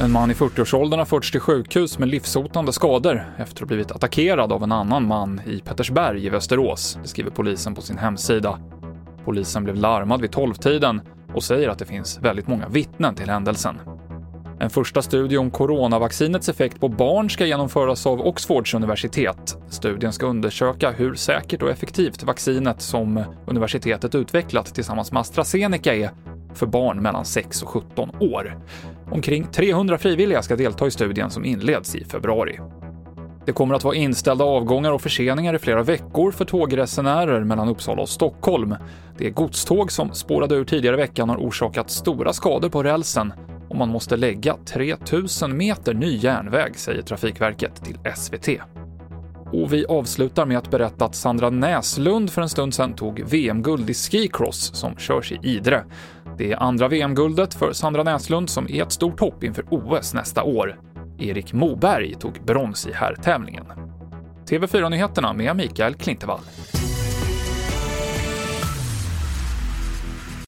En man i 40-årsåldern har förts till sjukhus med livshotande skador efter att ha blivit attackerad av en annan man i Pettersberg i Västerås, det skriver polisen på sin hemsida. Polisen blev larmad vid 12-tiden och säger att det finns väldigt många vittnen till händelsen. En första studie om coronavaccinets effekt på barn ska genomföras av Oxfords universitet. Studien ska undersöka hur säkert och effektivt vaccinet som universitetet utvecklat tillsammans med AstraZeneca är för barn mellan 6 och 17 år. Omkring 300 frivilliga ska delta i studien som inleds i februari. Det kommer att vara inställda avgångar och förseningar i flera veckor för tågresenärer mellan Uppsala och Stockholm. Det godståg som spårade ur tidigare i veckan har orsakat stora skador på rälsen och man måste lägga 3000 meter ny järnväg, säger Trafikverket till SVT. Och vi avslutar med att berätta att Sandra Näslund för en stund sedan tog VM-guld i skicross som körs i Idre. Det är andra VM-guldet för Sandra Näslund som är ett stort hopp inför OS nästa år. Erik Moberg tog brons i herrtävlingen. TV4-nyheterna med Mikael Klintevall.